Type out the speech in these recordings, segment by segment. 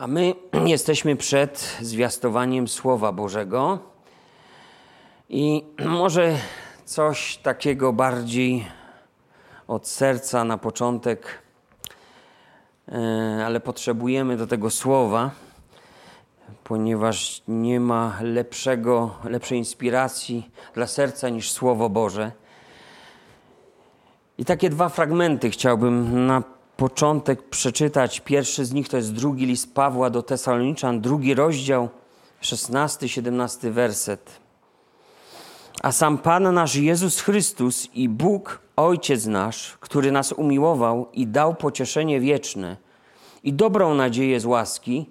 A my jesteśmy przed zwiastowaniem Słowa Bożego i może coś takiego bardziej od serca na początek, e, ale potrzebujemy do tego słowa, ponieważ nie ma lepszego, lepszej inspiracji dla serca niż Słowo Boże. I takie dwa fragmenty chciałbym na początek przeczytać. Pierwszy z nich to jest drugi list Pawła do Tesaloniczan, drugi rozdział, 16-17 werset. A sam Pan nasz Jezus Chrystus i Bóg, Ojciec nasz, który nas umiłował i dał pocieszenie wieczne i dobrą nadzieję z łaski,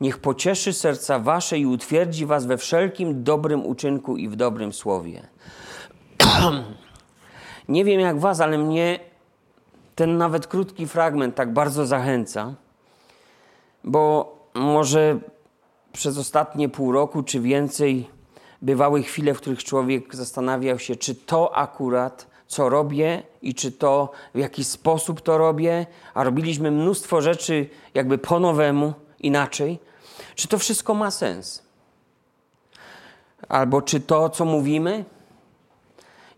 niech pocieszy serca wasze i utwierdzi was we wszelkim dobrym uczynku i w dobrym słowie. Nie wiem jak was, ale mnie ten nawet krótki fragment tak bardzo zachęca, bo może przez ostatnie pół roku czy więcej bywały chwile, w których człowiek zastanawiał się, czy to akurat, co robię i czy to w jakiś sposób to robię, a robiliśmy mnóstwo rzeczy jakby po nowemu, inaczej, czy to wszystko ma sens? Albo czy to, co mówimy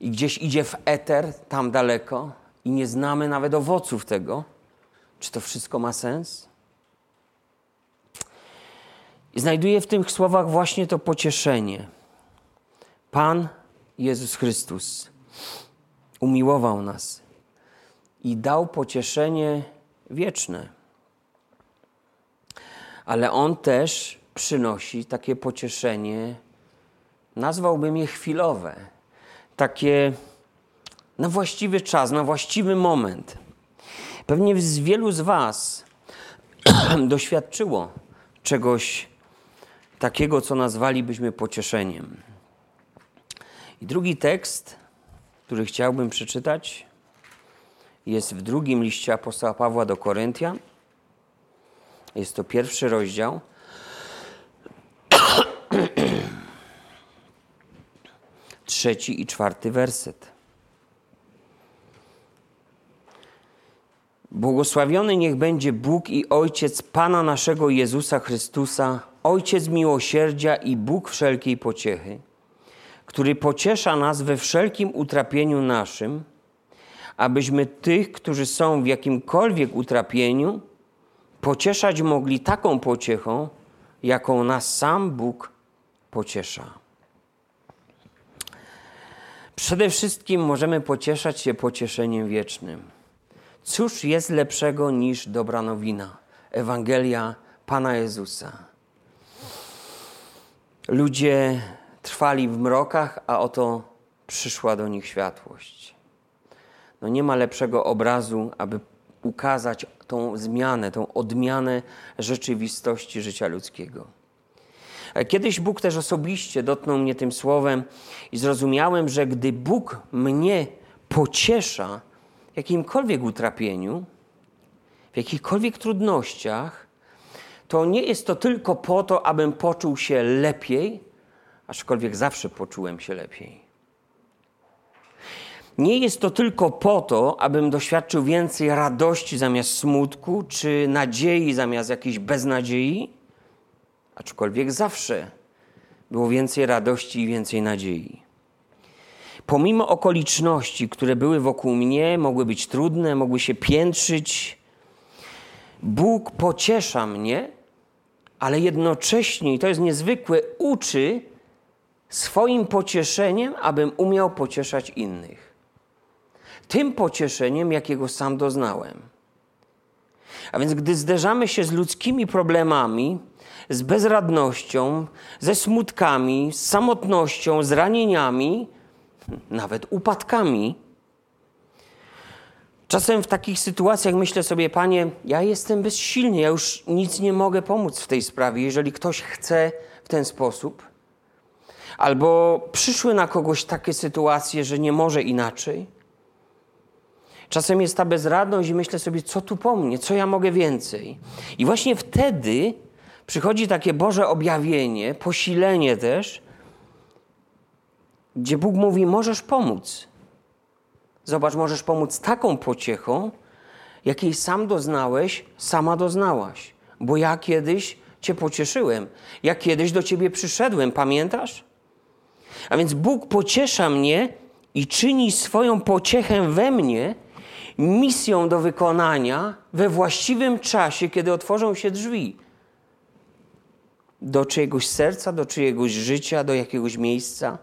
i gdzieś idzie w eter, tam daleko, i nie znamy nawet owoców tego, czy to wszystko ma sens? I znajduję w tych słowach właśnie to pocieszenie. Pan Jezus Chrystus umiłował nas i dał pocieszenie wieczne. Ale On też przynosi takie pocieszenie, nazwałbym je chwilowe, takie na właściwy czas, na właściwy moment. Pewnie wielu z Was doświadczyło czegoś takiego, co nazwalibyśmy pocieszeniem. I drugi tekst, który chciałbym przeczytać, jest w drugim liście apostoła Pawła do Koryntian. Jest to pierwszy rozdział. Trzeci i czwarty werset. Błogosławiony niech będzie Bóg i Ojciec Pana naszego Jezusa Chrystusa, Ojciec miłosierdzia i Bóg wszelkiej pociechy, który pociesza nas we wszelkim utrapieniu naszym, abyśmy tych, którzy są w jakimkolwiek utrapieniu, pocieszać mogli taką pociechą, jaką nas sam Bóg pociesza. Przede wszystkim możemy pocieszać się pocieszeniem wiecznym. Cóż jest lepszego niż dobra nowina? Ewangelia Pana Jezusa. Ludzie trwali w mrokach, a oto przyszła do nich światłość. No nie ma lepszego obrazu, aby ukazać tą zmianę, tą odmianę rzeczywistości życia ludzkiego. Kiedyś Bóg też osobiście dotknął mnie tym słowem i zrozumiałem, że gdy Bóg mnie pociesza, jakimkolwiek utrapieniu, w jakichkolwiek trudnościach, to nie jest to tylko po to, abym poczuł się lepiej, aczkolwiek zawsze poczułem się lepiej. Nie jest to tylko po to, abym doświadczył więcej radości zamiast smutku, czy nadziei zamiast jakiejś beznadziei, aczkolwiek zawsze było więcej radości i więcej nadziei pomimo okoliczności, które były wokół mnie, mogły być trudne, mogły się piętrzyć, Bóg pociesza mnie, ale jednocześnie, i to jest niezwykłe, uczy swoim pocieszeniem, abym umiał pocieszać innych. Tym pocieszeniem, jakiego sam doznałem. A więc, gdy zderzamy się z ludzkimi problemami, z bezradnością, ze smutkami, z samotnością, z ranieniami, nawet upadkami. Czasem w takich sytuacjach myślę sobie, panie, ja jestem bezsilny, ja już nic nie mogę pomóc w tej sprawie, jeżeli ktoś chce w ten sposób. Albo przyszły na kogoś takie sytuacje, że nie może inaczej. Czasem jest ta bezradność i myślę sobie, co tu po mnie, co ja mogę więcej. I właśnie wtedy przychodzi takie Boże objawienie, posilenie też, gdzie Bóg mówi: Możesz pomóc. Zobacz, możesz pomóc taką pociechą, jakiej sam doznałeś, sama doznałaś. bo ja kiedyś Cię pocieszyłem. Ja kiedyś do Ciebie przyszedłem, pamiętasz? A więc Bóg pociesza mnie i czyni swoją pociechę we mnie misją do wykonania we właściwym czasie, kiedy otworzą się drzwi do czyjegoś serca, do czyjegoś życia, do jakiegoś miejsca.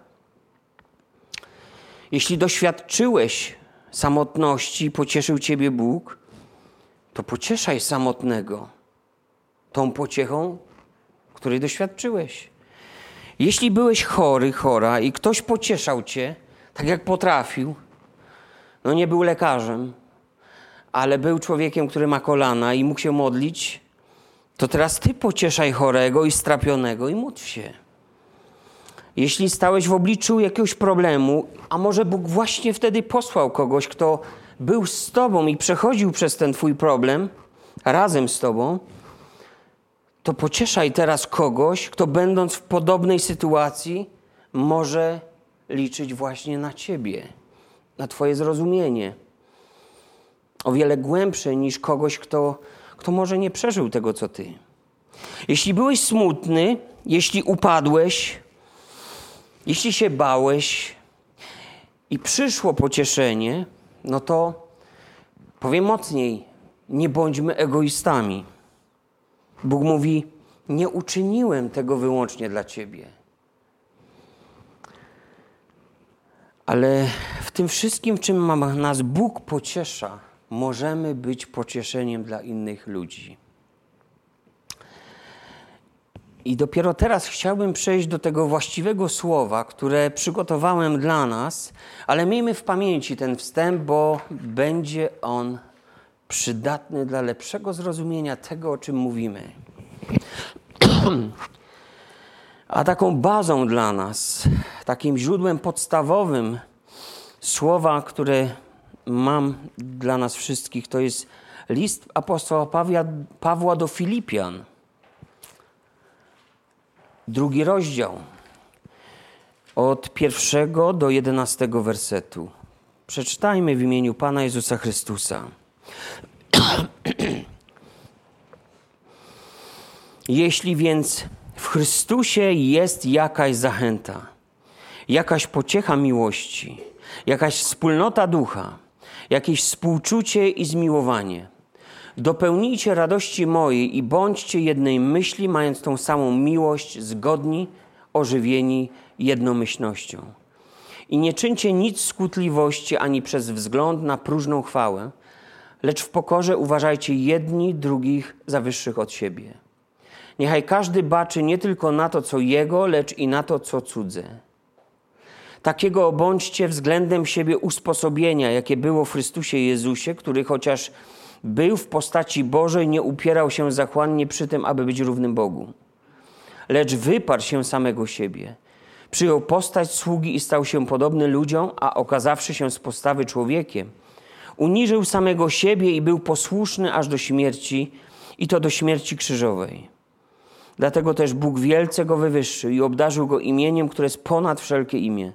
Jeśli doświadczyłeś samotności, pocieszył Ciebie Bóg, to pocieszaj samotnego tą pociechą, której doświadczyłeś. Jeśli byłeś chory, chora i ktoś pocieszał Cię, tak jak potrafił, no nie był lekarzem, ale był człowiekiem, który ma kolana i mógł się modlić, to teraz Ty pocieszaj chorego i strapionego i módl się. Jeśli stałeś w obliczu jakiegoś problemu, a może Bóg właśnie wtedy posłał kogoś, kto był z Tobą i przechodził przez ten Twój problem razem z Tobą, to pocieszaj teraz kogoś, kto będąc w podobnej sytuacji, może liczyć właśnie na Ciebie, na Twoje zrozumienie. O wiele głębsze niż kogoś, kto, kto może nie przeżył tego, co Ty. Jeśli byłeś smutny, jeśli upadłeś, jeśli się bałeś i przyszło pocieszenie, no to powiem mocniej, nie bądźmy egoistami. Bóg mówi: Nie uczyniłem tego wyłącznie dla Ciebie. Ale w tym wszystkim, w czym nas Bóg pociesza, możemy być pocieszeniem dla innych ludzi. I dopiero teraz chciałbym przejść do tego właściwego słowa, które przygotowałem dla nas, ale miejmy w pamięci ten wstęp, bo będzie on przydatny dla lepszego zrozumienia tego, o czym mówimy. A taką bazą dla nas, takim źródłem podstawowym słowa, które mam dla nas wszystkich, to jest list apostoła Pawła, do Filipian. Drugi rozdział. Od pierwszego do jedenastego wersetu. Przeczytajmy w imieniu Pana Jezusa Chrystusa. Jeśli więc w Chrystusie jest jakaś zachęta, jakaś pociecha miłości, jakaś wspólnota ducha, jakieś współczucie i zmiłowanie, dopełnijcie radości mojej i bądźcie jednej myśli, mając tą samą miłość, zgodni, ożywieni jednomyślnością. I nie czyńcie nic skutliwości ani przez wzgląd na próżną chwałę, lecz w pokorze uważajcie jedni drugich za wyższych od siebie. Niechaj każdy baczy nie tylko na to, co jego, lecz i na to, co cudze. Takiego bądźcie względem siebie usposobienia, jakie było w Chrystusie Jezusie, który chociaż był w postaci Bożej, nie upierał się zachłannie przy tym, aby być równym Bogu. Lecz wyparł się samego siebie. Przyjął postać sługi i stał się podobny ludziom, a okazawszy się z postawy człowiekiem, uniżył samego siebie i był posłuszny aż do śmierci, i to do śmierci krzyżowej. Dlatego też Bóg wielce go wywyższył i obdarzył go imieniem, które jest ponad wszelkie imię,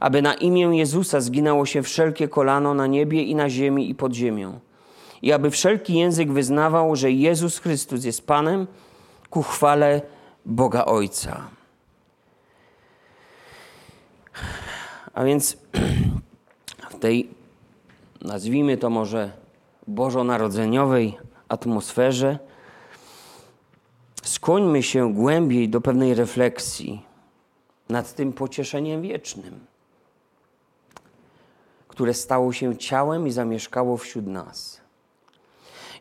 aby na imię Jezusa zginało się wszelkie kolano na niebie i na ziemi i pod ziemią. I aby wszelki język wyznawał, że Jezus Chrystus jest Panem ku chwale Boga Ojca. A więc w tej, nazwijmy to może, bożonarodzeniowej atmosferze, skłońmy się głębiej do pewnej refleksji nad tym pocieszeniem wiecznym, które stało się ciałem i zamieszkało wśród nas.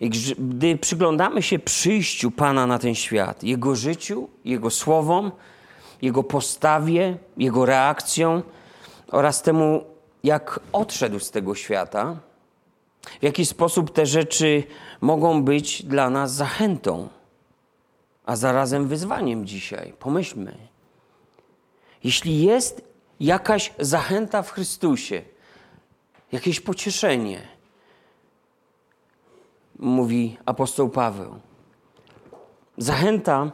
Gdy przyglądamy się przyjściu Pana na ten świat, Jego życiu, Jego słowom, Jego postawie, Jego reakcją oraz temu, jak odszedł z tego świata, w jaki sposób te rzeczy mogą być dla nas zachętą a zarazem wyzwaniem dzisiaj. Pomyślmy. Jeśli jest jakaś zachęta w Chrystusie, jakieś pocieszenie, mówi apostoł Paweł. Zachęta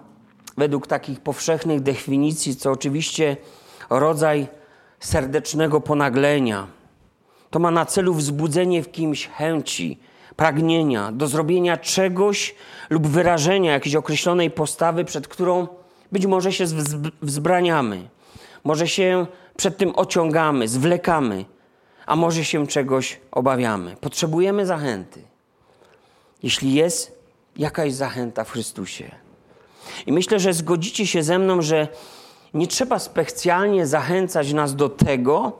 według takich powszechnych definicji, co oczywiście rodzaj serdecznego ponaglenia. To ma na celu wzbudzenie w kimś chęci, pragnienia do zrobienia czegoś lub wyrażenia jakiejś określonej postawy, przed którą być może się wzbraniamy, może się przed tym ociągamy, zwlekamy, a może się czegoś obawiamy. Potrzebujemy zachęty. Jeśli jest jakaś zachęta w Chrystusie. I myślę, że zgodzicie się ze mną, że nie trzeba specjalnie zachęcać nas do tego,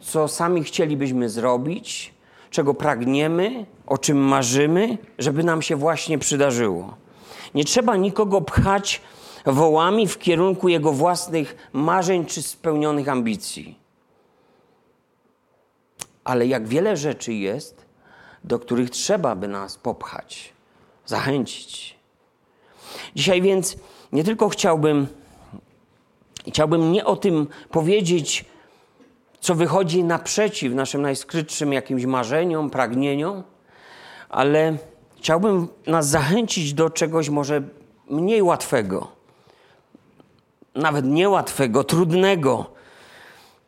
co sami chcielibyśmy zrobić, czego pragniemy, o czym marzymy, żeby nam się właśnie przydarzyło. Nie trzeba nikogo pchać wołami w kierunku jego własnych marzeń czy spełnionych ambicji. Ale jak wiele rzeczy jest, do których trzeba by nas popchać, zachęcić. Dzisiaj więc nie tylko chciałbym, chciałbym nie o tym powiedzieć, co wychodzi naprzeciw naszym najskrytszym jakimś marzeniom, pragnieniom, ale chciałbym nas zachęcić do czegoś może mniej łatwego, nawet niełatwego, trudnego,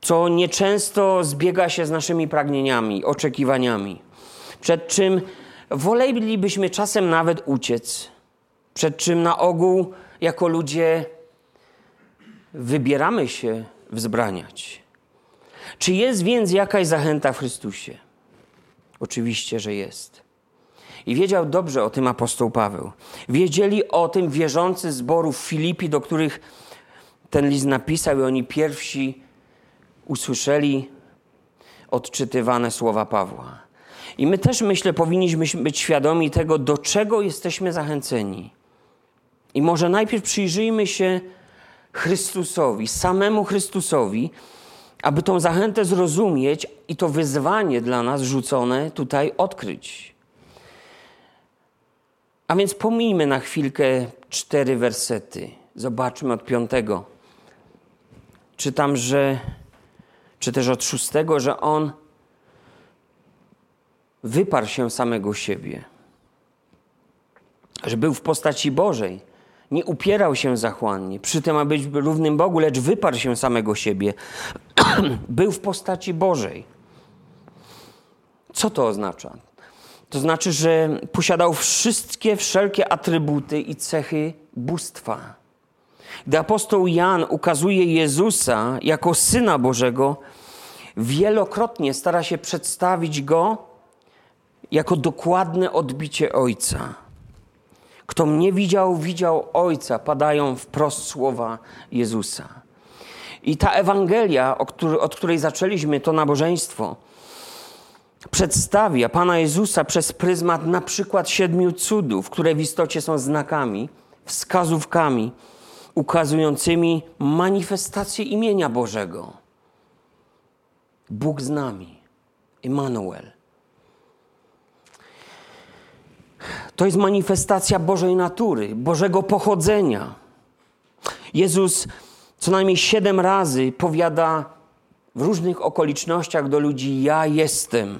co nieczęsto zbiega się z naszymi pragnieniami, oczekiwaniami, przed czym wolelibyśmy czasem nawet uciec, przed czym na ogół jako ludzie wybieramy się wzbraniać. Czy jest więc jakaś zachęta w Chrystusie? Oczywiście, że jest. I wiedział dobrze o tym apostoł Paweł. Wiedzieli o tym wierzący zborów Filipi, do których ten list napisał, i oni pierwsi usłyszeli odczytywane słowa Pawła. I my też, myślę, powinniśmy być świadomi tego, do czego jesteśmy zachęceni. I może najpierw przyjrzyjmy się Chrystusowi, samemu Chrystusowi, aby tą zachętę zrozumieć i to wyzwanie dla nas rzucone tutaj odkryć. A więc pomijmy na chwilkę cztery wersety. Zobaczmy od piątego. Czytam, że, czy też od szóstego, że on wyparł się samego siebie, że był w postaci Bożej nie upierał się zachłannie, przy tym, aby być równym Bogu, lecz wyparł się samego siebie. Był w postaci Bożej. Co to oznacza? To znaczy, że posiadał wszystkie, wszelkie atrybuty i cechy bóstwa. Gdy apostoł Jan ukazuje Jezusa jako Syna Bożego, wielokrotnie stara się przedstawić Go jako dokładne odbicie Ojca. Kto mnie widział, widział Ojca, padają wprost słowa Jezusa. I ta Ewangelia, od której zaczęliśmy to nabożeństwo, przedstawia Pana Jezusa przez pryzmat na przykład siedmiu cudów, które w istocie są znakami, wskazówkami ukazującymi manifestację imienia Bożego. Bóg z nami, Immanuel. To jest manifestacja Bożej natury, Bożego pochodzenia. Jezus co najmniej siedem razy powiada w różnych okolicznościach do ludzi: Ja jestem.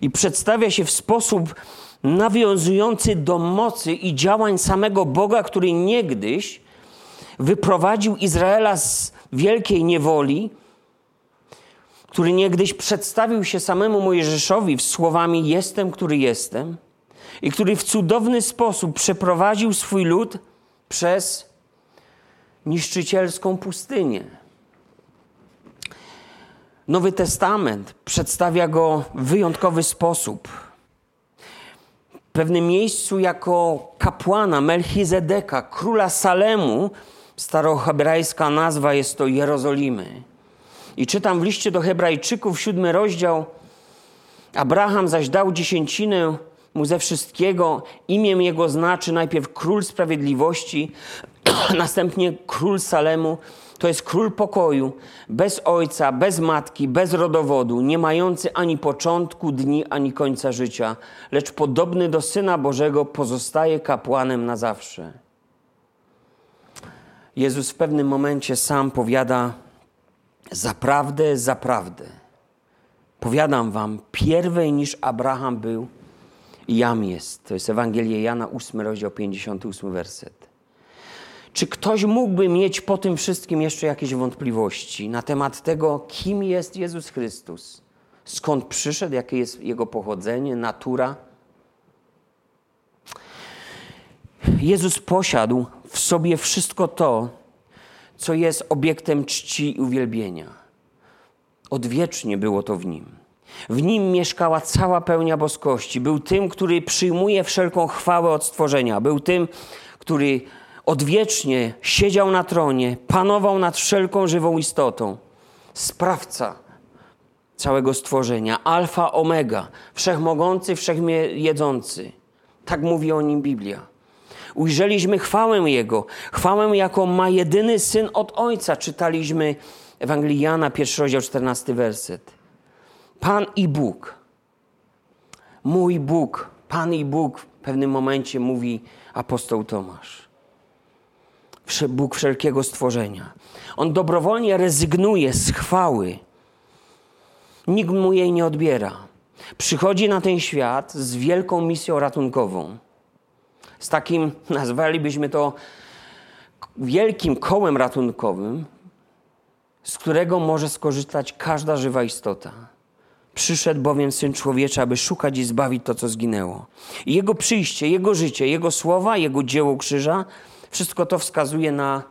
I przedstawia się w sposób nawiązujący do mocy i działań samego Boga, który niegdyś wyprowadził Izraela z wielkiej niewoli, który niegdyś przedstawił się samemu Mojżeszowi słowami: Jestem, który jestem i który w cudowny sposób przeprowadził swój lud przez niszczycielską pustynię. Nowy Testament przedstawia go w wyjątkowy sposób. W pewnym miejscu jako kapłana Melchizedeka, króla Salemu, starohebrajska nazwa jest to Jerozolimy. I czytam w liście do Hebrajczyków, siódmy rozdział. Abraham zaś dał dziesięcinę mu ze wszystkiego. Imię jego znaczy najpierw król sprawiedliwości, następnie król Salemu. To jest król pokoju, bez ojca, bez matki, bez rodowodu, nie mający ani początku dni, ani końca życia, lecz podobny do Syna Bożego pozostaje kapłanem na zawsze. Jezus w pewnym momencie sam powiada: Zaprawdę, zaprawdę. Powiadam wam, pierwej niż Abraham był, jam jest. To jest Ewangelia Jana 8, rozdział 58, werset. Czy ktoś mógłby mieć po tym wszystkim jeszcze jakieś wątpliwości na temat tego, kim jest Jezus Chrystus? Skąd przyszedł, jakie jest jego pochodzenie, natura? Jezus posiadł w sobie wszystko to, co jest obiektem czci i uwielbienia. Odwiecznie było to w nim. W nim mieszkała cała pełnia boskości. Był tym, który przyjmuje wszelką chwałę od stworzenia. Był tym, który odwiecznie siedział na tronie, panował nad wszelką żywą istotą. Sprawca całego stworzenia, alfa, omega, wszechmogący, wszechjedzący. Tak mówi o nim Biblia. Ujrzeliśmy chwałę Jego, chwałę, jaką ma jedyny Syn od Ojca. Czytaliśmy Ewangelii Jana, pierwszy rozdział, czternasty werset. Pan i Bóg. Mój Bóg, Pan i Bóg w pewnym momencie mówi apostoł Tomasz. Bóg wszelkiego stworzenia. On dobrowolnie rezygnuje z chwały. Nikt mu jej nie odbiera. Przychodzi na ten świat z wielką misją ratunkową. Z takim, nazwalibyśmy to, wielkim kołem ratunkowym, z którego może skorzystać każda żywa istota. Przyszedł bowiem Syn Człowieczy, aby szukać i zbawić to, co zginęło. I Jego przyjście, Jego życie, Jego słowa, Jego dzieło krzyża, wszystko to wskazuje na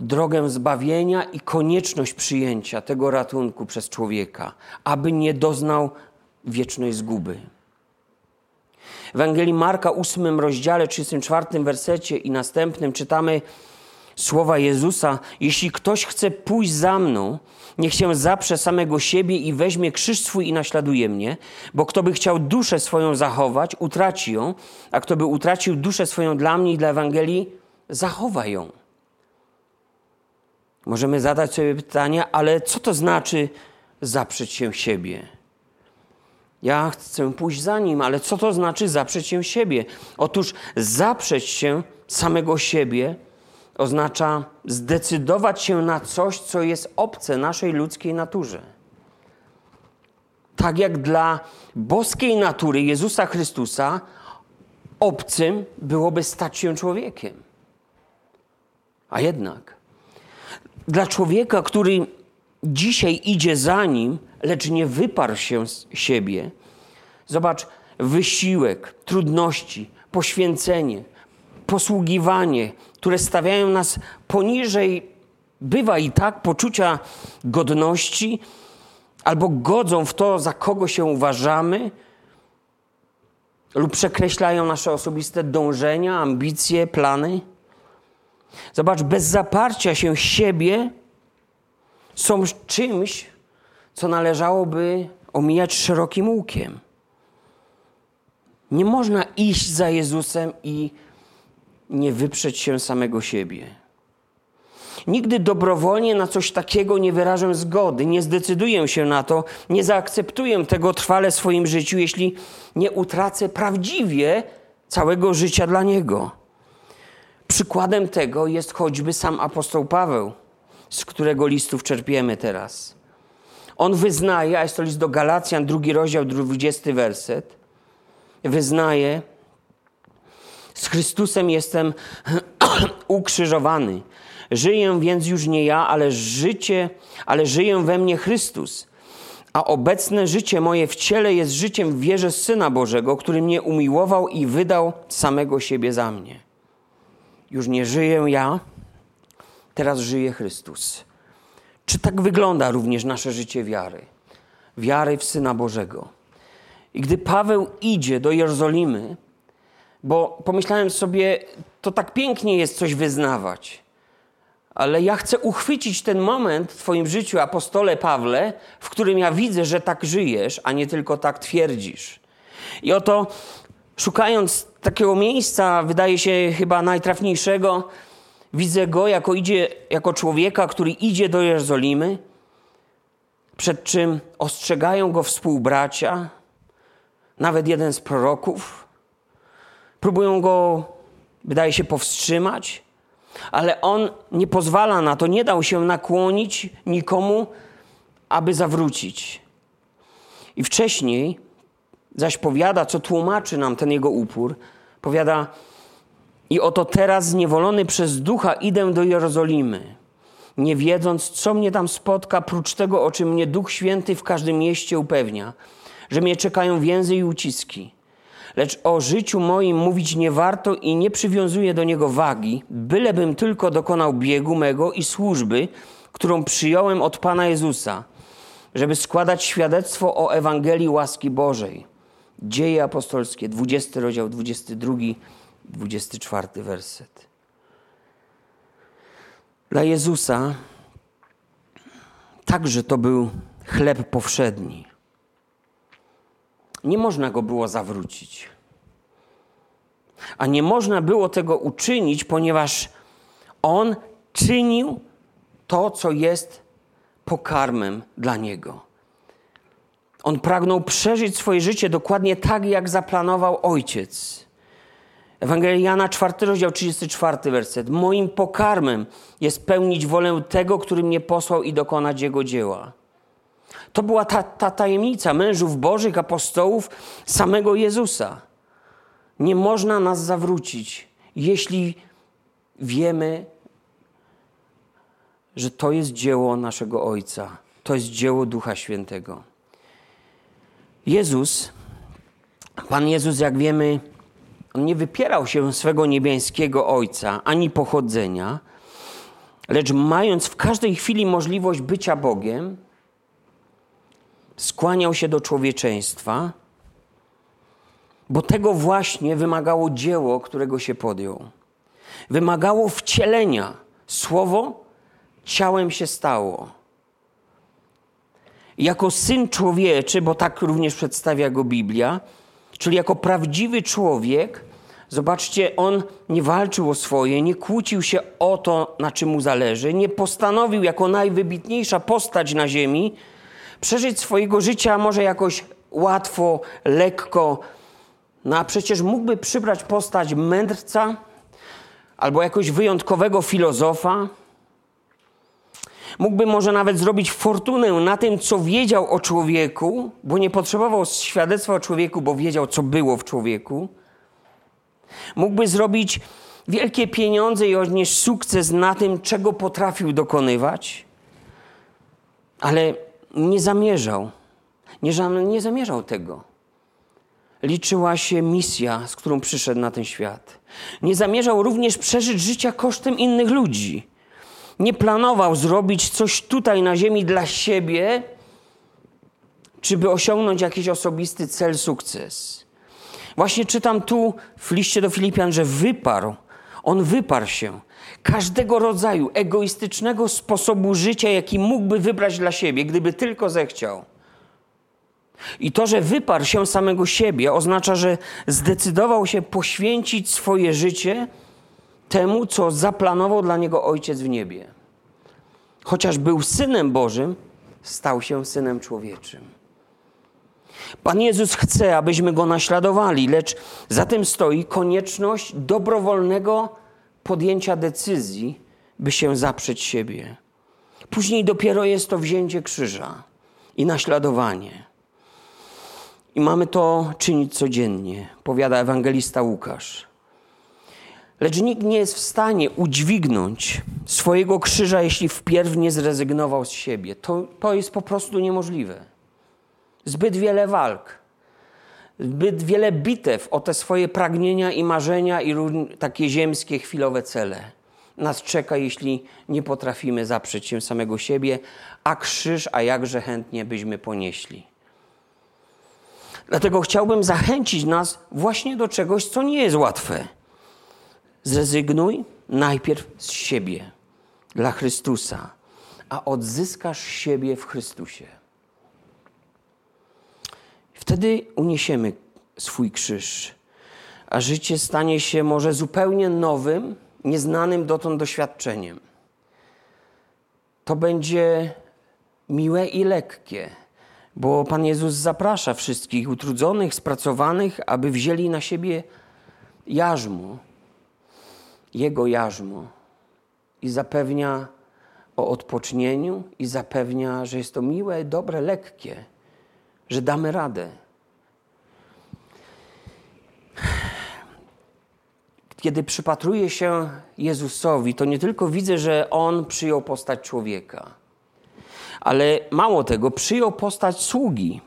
drogę zbawienia i konieczność przyjęcia tego ratunku przez człowieka, aby nie doznał wiecznej zguby. W Ewangelii Marka, 8 rozdziale, 34 wersecie i następnym czytamy słowa Jezusa: Jeśli ktoś chce pójść za mną, niech się zaprze samego siebie i weźmie krzyż swój i naśladuje mnie, bo kto by chciał duszę swoją zachować, utraci ją, a kto by utracił duszę swoją dla mnie i dla Ewangelii, zachowa ją. Możemy zadać sobie pytanie, ale co to znaczy zaprzeć się siebie? Ja chcę pójść za nim, ale co to znaczy zaprzeć się siebie? Otóż zaprzeć się samego siebie oznacza zdecydować się na coś, co jest obce naszej ludzkiej naturze. Tak jak dla boskiej natury Jezusa Chrystusa obcym byłoby stać się człowiekiem. A jednak dla człowieka, który dzisiaj idzie za nim, lecz nie wyparł się z siebie, zobacz, wysiłek, trudności, poświęcenie, posługiwanie, które stawiają nas poniżej, bywa i tak, poczucia godności, albo godzą w to, za kogo się uważamy, lub przekreślają nasze osobiste dążenia, ambicje, plany. Zobacz, bez zaparcia się siebie są czymś, co należałoby omijać szerokim łukiem. Nie można iść za Jezusem i nie wyprzeć się samego siebie. Nigdy dobrowolnie na coś takiego nie wyrażę zgody, nie zdecyduję się na to, nie zaakceptuję tego trwale w swoim życiu, jeśli nie utracę prawdziwie całego życia dla Niego. Przykładem tego jest choćby sam apostoł Paweł, z którego listów czerpiemy teraz. On wyznaje, a jest to list do Galacjan, drugi rozdział, dwudziesty werset, wyznaje, z Chrystusem jestem ukrzyżowany. Żyję więc już nie ja, ale życie, ale żyję we mnie Chrystus. A obecne życie moje w ciele jest życiem w wierze Syna Bożego, który mnie umiłował i wydał samego siebie za mnie. Już nie żyję ja, teraz żyje Chrystus. Czy tak wygląda również nasze życie wiary? Wiary w Syna Bożego. I gdy Paweł idzie do Jerozolimy, bo pomyślałem sobie, to tak pięknie jest coś wyznawać, ale ja chcę uchwycić ten moment w Twoim życiu, apostole Pawle, w którym ja widzę, że tak żyjesz, a nie tylko tak twierdzisz. I oto szukając takiego miejsca, wydaje się chyba najtrafniejszego, widzę go jako idzie, jako człowieka, który idzie do Jerozolimy, przed czym ostrzegają go współbracia, nawet jeden z proroków. Próbują go, wydaje się, powstrzymać, ale on nie pozwala na to, nie dał się nakłonić nikomu, aby zawrócić. I wcześniej zaś powiada, co tłumaczy nam ten jego upór, powiada, i oto teraz zniewolony przez ducha idę do Jerozolimy, nie wiedząc, co mnie tam spotka, prócz tego, o czym mnie Duch Święty w każdym mieście upewnia, że mnie czekają więzy i uciski. Lecz o życiu moim mówić nie warto i nie przywiązuję do niego wagi, bylebym tylko dokonał biegu mego i służby, którą przyjąłem od Pana Jezusa, żeby składać świadectwo o Ewangelii łaski Bożej. Dzieje apostolskie, 20 rozdział, 22, 24 werset. Dla Jezusa także to był chleb powszedni. Nie można go było zawrócić. A nie można było tego uczynić, ponieważ on czynił to, co jest pokarmem dla niego. On pragnął przeżyć swoje życie dokładnie tak, jak zaplanował ojciec. Ewangelia Jana, 4 rozdział, 34 werset. Moim pokarmem jest pełnić wolę tego, który mnie posłał i dokonać jego dzieła. To była ta, ta tajemnica mężów bożych, apostołów, samego Jezusa. Nie można nas zawrócić, jeśli wiemy, że to jest dzieło naszego Ojca. To jest dzieło Ducha Świętego. Jezus, Pan Jezus, jak wiemy, on nie wypierał się swego niebiańskiego Ojca ani pochodzenia, lecz mając w każdej chwili możliwość bycia Bogiem, skłaniał się do człowieczeństwa, bo tego właśnie wymagało dzieło, którego się podjął. Wymagało wcielenia. Słowo ciałem się stało. Jako syn człowieczy, bo tak również przedstawia go Biblia, czyli jako prawdziwy człowiek, zobaczcie, on nie walczył o swoje, nie kłócił się o to, na czym mu zależy, nie postanowił jako najwybitniejsza postać na ziemi przeżyć swojego życia może jakoś łatwo, lekko. No a przecież mógłby przybrać postać mędrca albo jakoś wyjątkowego filozofa. Mógłby może nawet zrobić fortunę na tym, co wiedział o człowieku, bo nie potrzebował świadectwa o człowieku, bo wiedział, co było w człowieku. Mógłby zrobić wielkie pieniądze i odnieść sukces na tym, czego potrafił dokonywać. Ale nie zamierzał. Nie, nie zamierzał tego. Liczyła się misja, z którą przyszedł na ten świat. Nie zamierzał również przeżyć życia kosztem innych ludzi. Nie planował zrobić coś tutaj na ziemi dla siebie, czy by osiągnąć jakiś osobisty cel, sukces. Właśnie czytam tu w liście do Filipian, że wyparł. On wyparł się każdego rodzaju egoistycznego sposobu życia, jaki mógłby wybrać dla siebie, gdyby tylko zechciał. I to, że wyparł się samego siebie, oznacza, że zdecydował się poświęcić swoje życie temu, co zaplanował dla niego Ojciec w niebie. Chociaż był synem Bożym, stał się synem człowieczym. Pan Jezus chce, abyśmy go naśladowali, lecz za tym stoi konieczność dobrowolnego podjęcia decyzji, by się zaprzeć siebie. Później dopiero jest to wzięcie krzyża i naśladowanie. I mamy to czynić codziennie, powiada ewangelista Łukasz. Lecz nikt nie jest w stanie udźwignąć swojego krzyża, jeśli wpierw nie zrezygnował z siebie. To, to jest po prostu niemożliwe. Zbyt wiele walk, zbyt wiele bitew o te swoje pragnienia i marzenia i takie ziemskie, chwilowe cele. Nas czeka, jeśli nie potrafimy zaprzeć się samego siebie, a krzyż, a jakże chętnie byśmy ponieśli. Dlatego chciałbym zachęcić nas właśnie do czegoś, co nie jest łatwe. Zrezygnuj najpierw z siebie dla Chrystusa, a odzyskasz siebie w Chrystusie. Wtedy uniesiemy swój krzyż, a życie stanie się może zupełnie nowym, nieznanym dotąd doświadczeniem. To będzie miłe i lekkie, bo Pan Jezus zaprasza wszystkich utrudzonych, spracowanych, aby wzięli na siebie jarzmo, Jego jarzmo i zapewnia o odpocznieniu i zapewnia, że jest to miłe, dobre, lekkie że damy radę. Kiedy przypatruję się Jezusowi, to nie tylko widzę, że On przyjął postać człowieka, ale mało tego, przyjął postać sługi.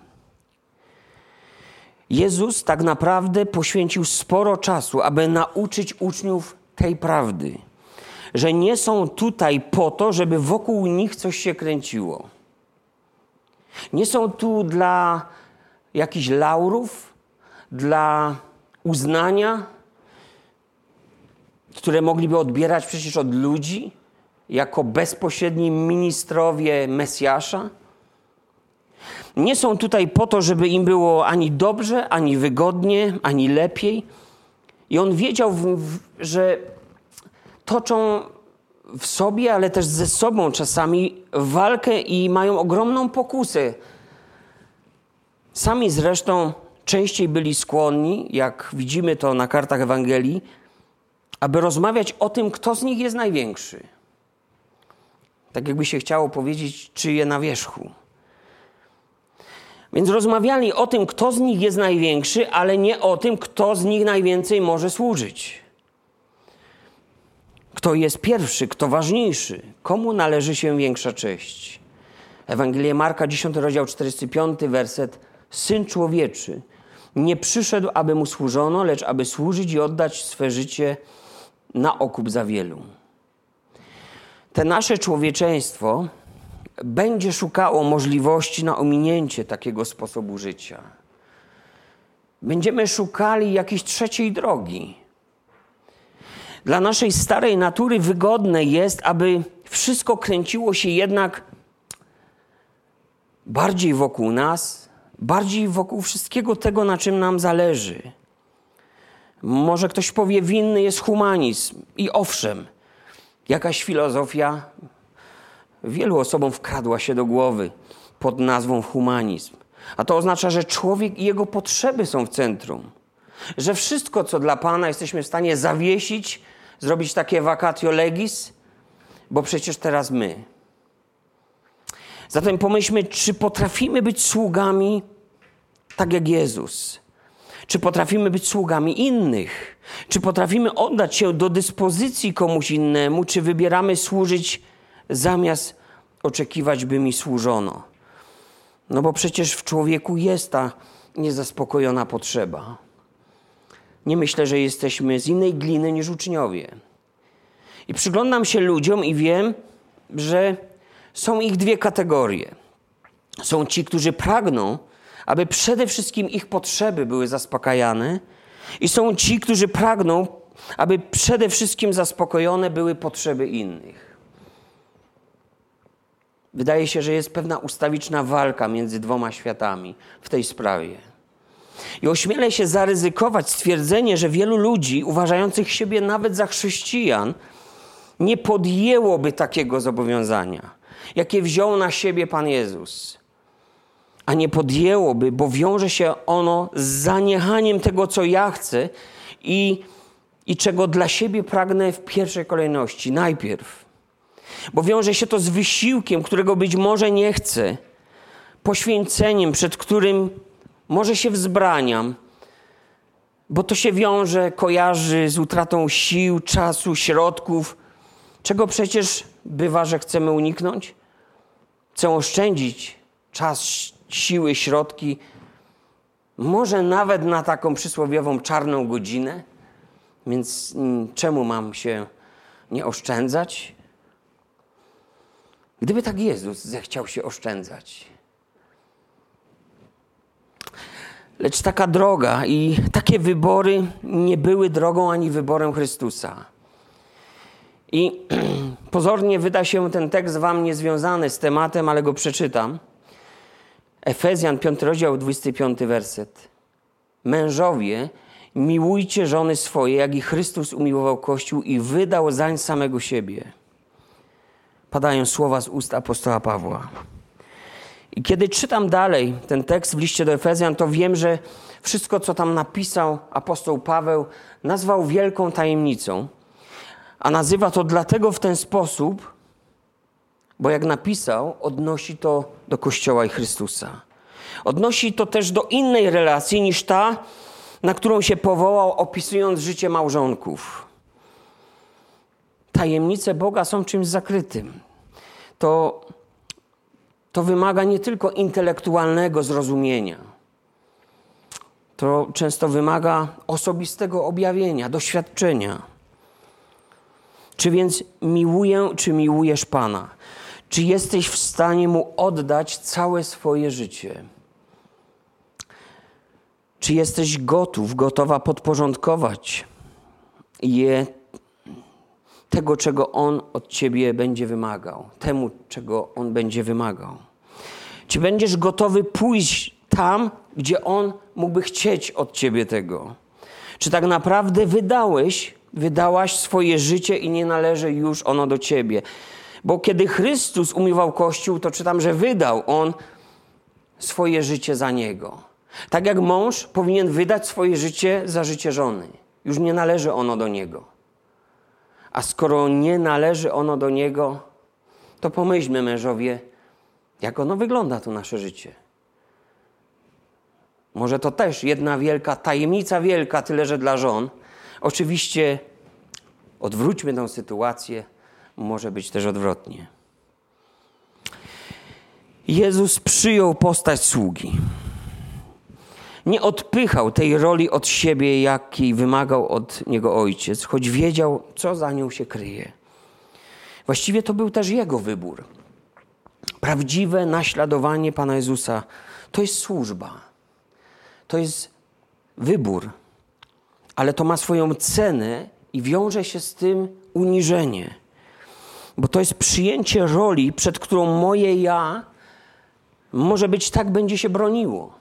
Jezus tak naprawdę poświęcił sporo czasu, aby nauczyć uczniów tej prawdy, że nie są tutaj po to, żeby wokół nich coś się kręciło. Nie są tu dla jakichś laurów, dla uznania, które mogliby odbierać przecież od ludzi jako bezpośredni ministrowie Mesjasza. Nie są tutaj po to, żeby im było ani dobrze, ani wygodnie, ani lepiej. I on wiedział, że toczą w sobie, ale też ze sobą czasami walkę i mają ogromną pokusę. Sami zresztą częściej byli skłonni, jak widzimy to na kartach Ewangelii, aby rozmawiać o tym, kto z nich jest największy. Tak jakby się chciało powiedzieć, czyje na wierzchu. Więc rozmawiali o tym, kto z nich jest największy, ale nie o tym, kto z nich najwięcej może służyć. Kto jest pierwszy, kto ważniejszy, komu należy się większa cześć. Ewangelia Marka, 10 rozdział 45, werset. Syn człowieczy nie przyszedł, aby mu służono, lecz aby służyć i oddać swe życie na okup za wielu. Te nasze człowieczeństwo będzie szukało możliwości na ominięcie takiego sposobu życia. Będziemy szukali jakiejś trzeciej drogi. Dla naszej starej natury wygodne jest, aby wszystko kręciło się jednak bardziej wokół nas, bardziej wokół wszystkiego tego, na czym nam zależy. Może ktoś powie, winny jest humanizm. I owszem, jakaś filozofia wielu osobom wkradła się do głowy pod nazwą humanizm. A to oznacza, że człowiek i jego potrzeby są w centrum. Że wszystko, co dla Pana jesteśmy w stanie zawiesić, zrobić takie vacatio legis, bo przecież teraz my. Zatem pomyślmy, czy potrafimy być sługami tak jak Jezus? Czy potrafimy być sługami innych? Czy potrafimy oddać się do dyspozycji komuś innemu? Czy wybieramy służyć zamiast oczekiwać, by mi służono? No bo przecież w człowieku jest ta niezaspokojona potrzeba. Nie myślę, że jesteśmy z innej gliny niż uczniowie. I przyglądam się ludziom i wiem, że są ich dwie kategorie. Są ci, którzy pragną, aby przede wszystkim ich potrzeby były zaspokajane, i są ci, którzy pragną, aby przede wszystkim zaspokojone były potrzeby innych. Wydaje się, że jest pewna ustawiczna walka między dwoma światami w tej sprawie. I ośmielę się zaryzykować stwierdzenie, że wielu ludzi, uważających siebie nawet za chrześcijan, nie podjęłoby takiego zobowiązania, jakie wziął na siebie Pan Jezus. A nie podjęłoby, bo wiąże się ono z zaniechaniem tego, co ja chcę i, i czego dla siebie pragnę w pierwszej kolejności, najpierw. Bo wiąże się to z wysiłkiem, którego być może nie chcę, poświęceniem, przed którym może się wzbraniam, bo to się wiąże, kojarzy z utratą sił, czasu, środków, czego przecież bywa, że chcemy uniknąć. Chcę oszczędzić czas, siły, środki, może nawet na taką przysłowiową czarną godzinę, więc mm, czemu mam się nie oszczędzać? Gdyby tak Jezus zechciał się oszczędzać, Lecz taka droga i takie wybory nie były drogą ani wyborem Chrystusa. I pozornie wyda się ten tekst wam niezwiązany z tematem, ale go przeczytam. Efezjan 5 rozdział 25 werset. Mężowie, miłujcie żony swoje, jak i Chrystus umiłował Kościół i wydał zań samego siebie. Padają słowa z ust apostoła Pawła. I kiedy czytam dalej ten tekst w liście do Efezjan, to wiem, że wszystko, co tam napisał apostoł Paweł, nazwał wielką tajemnicą. A nazywa to dlatego w ten sposób, bo jak napisał, odnosi to do Kościoła i Chrystusa. Odnosi to też do innej relacji niż ta, na którą się powołał, opisując życie małżonków. Tajemnice Boga są czymś zakrytym. To to wymaga nie tylko intelektualnego zrozumienia. to często wymaga osobistego objawienia, doświadczenia. Czy więc miłuję, czy miłujesz Pana? Czy jesteś w stanie Mu oddać całe swoje życie? Czy jesteś gotów, gotowa podporządkować je tego, czego On od Ciebie będzie wymagał, temu, czego On będzie wymagał? Czy będziesz gotowy pójść tam, gdzie On mógłby chcieć od Ciebie tego? Czy tak naprawdę wydałeś, wydałaś swoje życie i nie należy już ono do Ciebie? Bo kiedy Chrystus umywał Kościół, to czytam, że wydał On swoje życie za Niego. Tak jak mąż powinien wydać swoje życie za życie żony. Już nie należy ono do niego. A skoro nie należy ono do niego, to pomyślmy, mężowie, jak ono wygląda tu nasze życie. Może to też jedna wielka tajemnica wielka, tyle że dla żon. Oczywiście odwróćmy tę sytuację, może być też odwrotnie. Jezus przyjął postać sługi nie odpychał tej roli od siebie, jakiej wymagał od niego ojciec, choć wiedział, co za nią się kryje. Właściwie to był też jego wybór. Prawdziwe naśladowanie Pana Jezusa to jest służba, to jest wybór, ale to ma swoją cenę i wiąże się z tym uniżenie, bo to jest przyjęcie roli, przed którą moje ja może być tak będzie się broniło.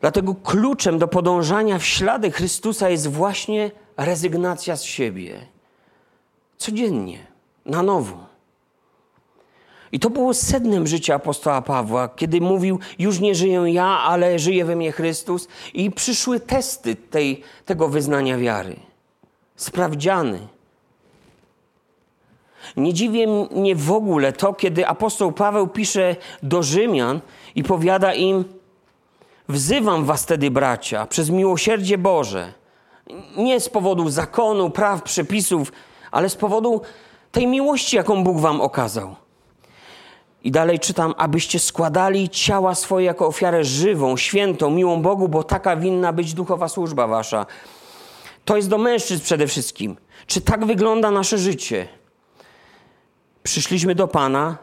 Dlatego kluczem do podążania w ślady Chrystusa jest właśnie rezygnacja z siebie. Codziennie, na nowo. I to było sednem życia apostoła Pawła, kiedy mówił: Już nie żyję ja, ale żyje we mnie Chrystus. I przyszły testy tej, tego wyznania wiary. Sprawdziany. Nie dziwi mnie w ogóle to, kiedy apostoł Paweł pisze do Rzymian i powiada im: Wzywam was wtedy, bracia, przez miłosierdzie Boże, nie z powodu zakonu, praw, przepisów, ale z powodu tej miłości, jaką Bóg wam okazał. I dalej czytam, abyście składali ciała swoje jako ofiarę żywą, świętą, miłą Bogu, bo taka winna być duchowa służba wasza. To jest do mężczyzn przede wszystkim. Czy tak wygląda nasze życie? Przyszliśmy do Pana,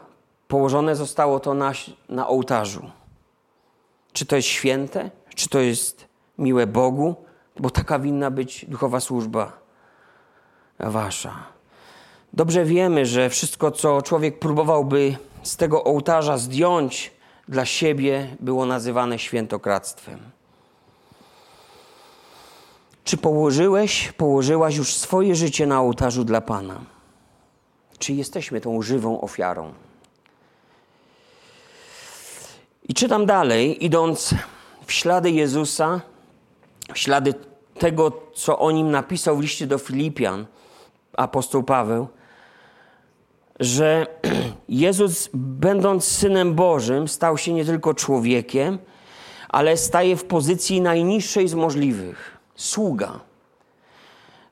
położone zostało to na, na ołtarzu. Czy to jest święte? Czy to jest miłe Bogu? Bo taka winna być duchowa służba wasza. Dobrze wiemy, że wszystko, co człowiek próbowałby z tego ołtarza zdjąć dla siebie, było nazywane świętokradztwem. Czy położyłeś, położyłaś już swoje życie na ołtarzu dla Pana? Czy jesteśmy tą żywą ofiarą? I czytam dalej, idąc w ślady Jezusa, w ślady tego, co o nim napisał w liście do Filipian, apostoł Paweł, że Jezus, będąc synem Bożym, stał się nie tylko człowiekiem, ale staje w pozycji najniższej z możliwych sługa.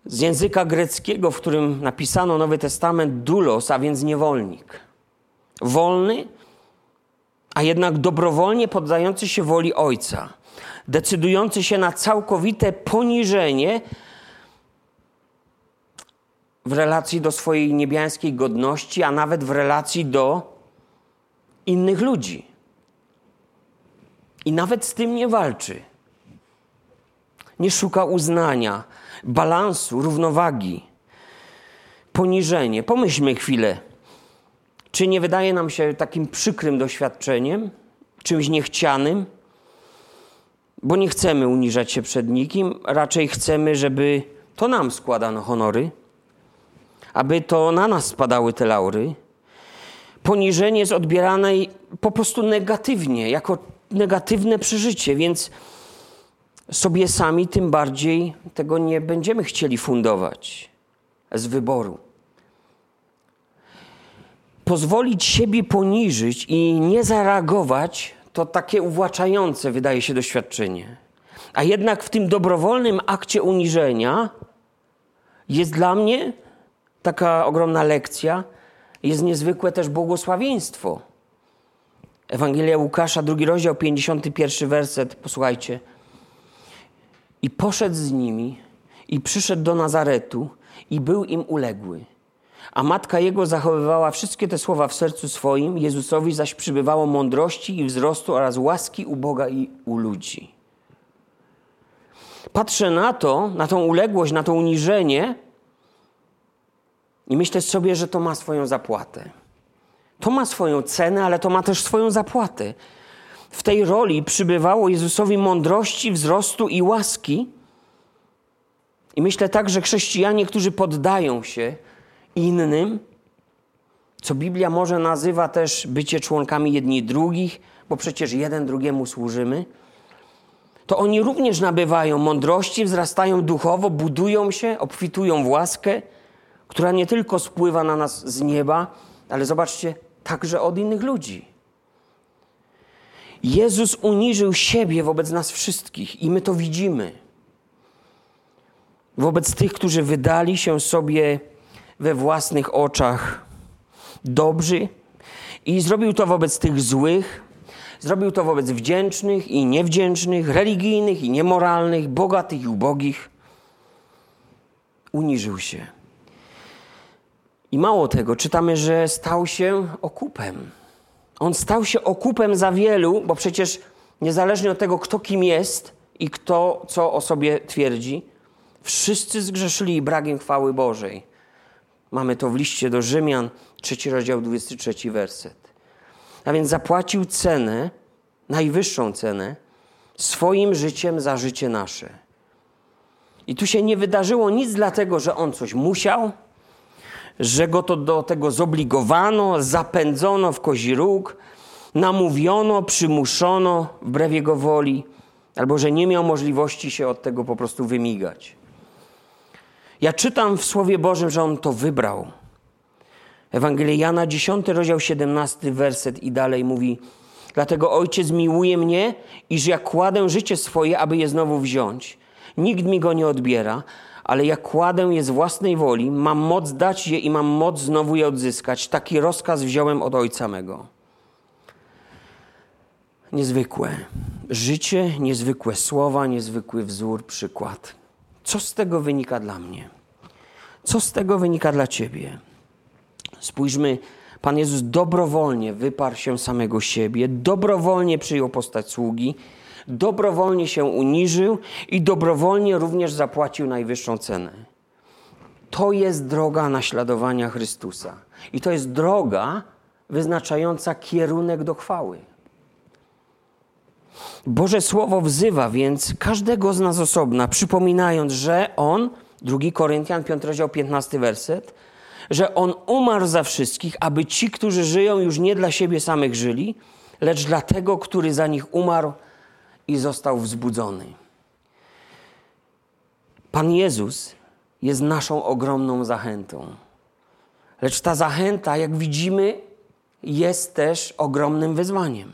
Z języka greckiego, w którym napisano Nowy Testament, dulos, a więc niewolnik. Wolny, a jednak dobrowolnie poddający się woli Ojca, decydujący się na całkowite poniżenie w relacji do swojej niebiańskiej godności, a nawet w relacji do innych ludzi. I nawet z tym nie walczy. Nie szuka uznania, balansu, równowagi. Poniżenie. Pomyślmy chwilę czy nie wydaje nam się takim przykrym doświadczeniem, czymś niechcianym? Bo nie chcemy uniżać się przed nikim, raczej chcemy, żeby to nam składano honory, aby to na nas spadały te laury. Poniżenie jest odbierane po prostu negatywnie, jako negatywne przeżycie, więc sobie sami tym bardziej tego nie będziemy chcieli fundować z wyboru pozwolić siebie poniżyć i nie zareagować, to takie uwłaczające wydaje się doświadczenie. A jednak w tym dobrowolnym akcie uniżenia jest dla mnie taka ogromna lekcja, jest niezwykłe też błogosławieństwo. Ewangelia Łukasza, drugi rozdział, 51 werset, posłuchajcie. I poszedł z nimi i przyszedł do Nazaretu i był im uległy. A matka jego zachowywała wszystkie te słowa w sercu swoim, Jezusowi zaś przybywało mądrości i wzrostu oraz łaski u Boga i u ludzi. Patrzę na to, na tą uległość, na to uniżenie i myślę sobie, że to ma swoją zapłatę. To ma swoją cenę, ale to ma też swoją zapłatę. W tej roli przybywało Jezusowi mądrości, wzrostu i łaski. I myślę tak, że chrześcijanie, którzy poddają się innym, co Biblia może nazywa też bycie członkami jedni drugich, bo przecież jeden drugiemu służymy, to oni również nabywają mądrości, wzrastają duchowo, budują się, obfitują w łaskę, która nie tylko spływa na nas z nieba, ale zobaczcie, także od innych ludzi. Jezus uniżył siebie wobec nas wszystkich i my to widzimy. Wobec tych, którzy wydali się sobie we własnych oczach dobrzy i zrobił to wobec tych złych, zrobił to wobec wdzięcznych i niewdzięcznych, religijnych i niemoralnych, bogatych i ubogich. Uniżył się. I mało tego, czytamy, że stał się okupem. On stał się okupem za wielu, bo przecież niezależnie od tego, kto kim jest i kto co o sobie twierdzi, wszyscy zgrzeszyli brakiem chwały Bożej. Mamy to w liście do Rzymian, trzeci rozdział, 23 werset. A więc zapłacił cenę, najwyższą cenę, swoim życiem za życie nasze. I tu się nie wydarzyło nic dlatego, że on coś musiał, że go to do tego zobligowano, zapędzono w kozi róg, namówiono, przymuszono wbrew jego woli, albo że nie miał możliwości się od tego po prostu wymigać. Ja czytam w Słowie Bożym, że on to wybrał. Ewangelia Jana, 10 rozdział 17 werset i dalej mówi: Dlatego Ojciec miłuje mnie, iż ja kładę życie swoje, aby je znowu wziąć. Nikt mi go nie odbiera, ale ja kładę je z własnej woli, mam moc dać je i mam moc znowu je odzyskać. Taki rozkaz wziąłem od Ojca mego. Niezwykłe życie, niezwykłe słowa, niezwykły wzór, przykład. Co z tego wynika dla mnie? Co z tego wynika dla Ciebie? Spójrzmy, Pan Jezus dobrowolnie wyparł się samego siebie, dobrowolnie przyjął postać sługi, dobrowolnie się uniżył i dobrowolnie również zapłacił najwyższą cenę. To jest droga naśladowania Chrystusa. I to jest droga wyznaczająca kierunek do chwały. Boże Słowo wzywa więc każdego z nas osobna, przypominając, że On, 2 Koryntian 5 rozdział 15 werset, że On umarł za wszystkich, aby ci, którzy żyją, już nie dla siebie samych żyli, lecz dla tego, który za nich umarł i został wzbudzony. Pan Jezus jest naszą ogromną zachętą. Lecz ta zachęta, jak widzimy, jest też ogromnym wyzwaniem.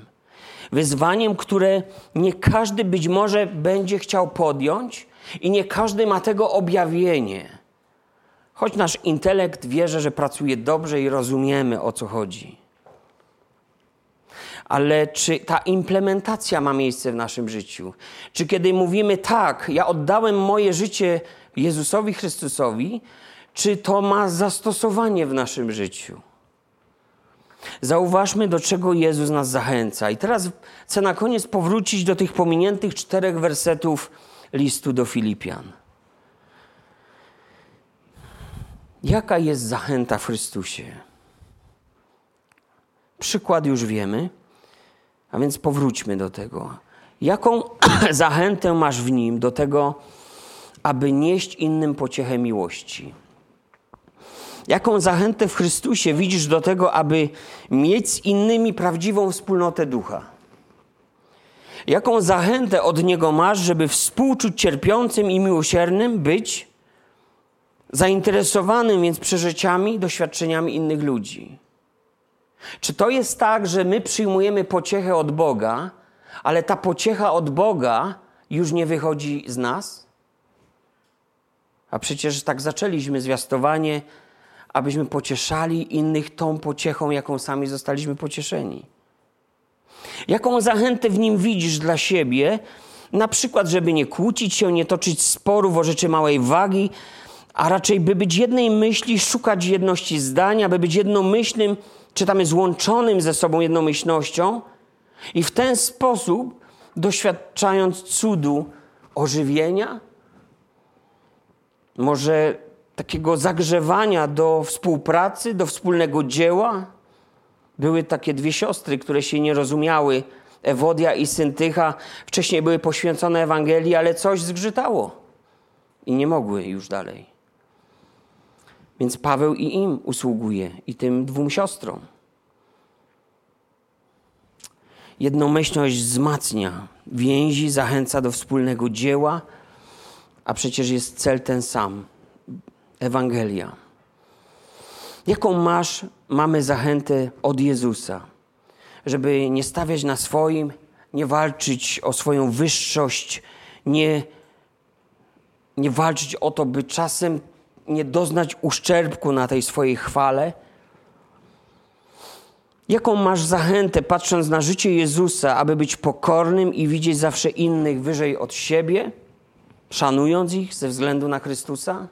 Wyzwaniem, które nie każdy być może będzie chciał podjąć i nie każdy ma tego objawienie. Choć nasz intelekt wierzy, że pracuje dobrze i rozumiemy o co chodzi. Ale czy ta implementacja ma miejsce w naszym życiu? Czy kiedy mówimy tak, ja oddałem moje życie Jezusowi Chrystusowi, czy to ma zastosowanie w naszym życiu? Zauważmy, do czego Jezus nas zachęca. I teraz chcę na koniec powrócić do tych pominiętych czterech wersetów listu do Filipian. Jaka jest zachęta w Chrystusie? Przykład już wiemy, a więc powróćmy do tego. Jaką zachętę masz w nim do tego, aby nieść innym pociechę miłości? Jaką zachętę w Chrystusie widzisz do tego, aby mieć z innymi prawdziwą wspólnotę ducha? Jaką zachętę od Niego masz, żeby współczuć cierpiącym i miłosiernym, być zainteresowanym więc przeżyciami, doświadczeniami innych ludzi? Czy to jest tak, że my przyjmujemy pociechę od Boga, ale ta pociecha od Boga już nie wychodzi z nas? A przecież tak zaczęliśmy zwiastowanie abyśmy pocieszali innych tą pociechą, jaką sami zostaliśmy pocieszeni. Jaką zachętę w nim widzisz dla siebie, Na przykład, żeby nie kłócić się, nie toczyć sporów o rzeczy małej wagi, a raczej by być jednej myśli, szukać jedności zdania, by być jednomyślnym, czytamy złączonym ze sobą jednomyślnością i w ten sposób doświadczając cudu ożywienia, może takiego zagrzewania do współpracy, do wspólnego dzieła. Były takie dwie siostry, które się nie rozumiały, Ewodia i Syntycha. Wcześniej były poświęcone Ewangelii, ale coś zgrzytało i nie mogły już dalej. Więc Paweł i im usługuje, i tym dwóm siostrom. Jednomyślność wzmacnia więzi, zachęca do wspólnego dzieła, a przecież jest cel ten sam Ewangelia. Jaką masz, mamy zachętę od Jezusa, żeby nie stawiać na swoim, nie walczyć o swoją wyższość, nie, nie walczyć o to, by czasem nie doznać uszczerbku na tej swojej chwale? Jaką masz zachętę, patrząc na życie Jezusa, aby być pokornym i widzieć zawsze innych wyżej od siebie, szanując ich ze względu na Chrystusa?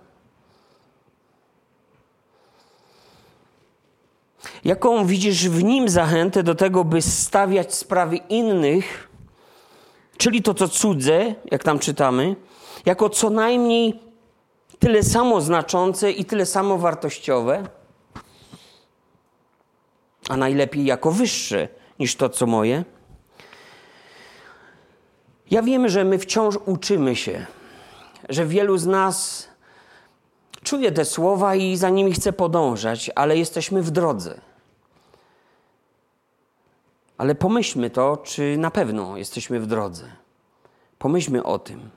Jaką widzisz w nim zachętę do tego, by stawiać sprawy innych, czyli to, co cudze, jak tam czytamy, jako co najmniej tyle samo znaczące i tyle samo wartościowe, a najlepiej jako wyższe niż to, co moje? Ja wiem, że my wciąż uczymy się, że wielu z nas czuje te słowa i za nimi chce podążać, ale jesteśmy w drodze. Ale pomyślmy to, czy na pewno jesteśmy w drodze. Pomyślmy o tym.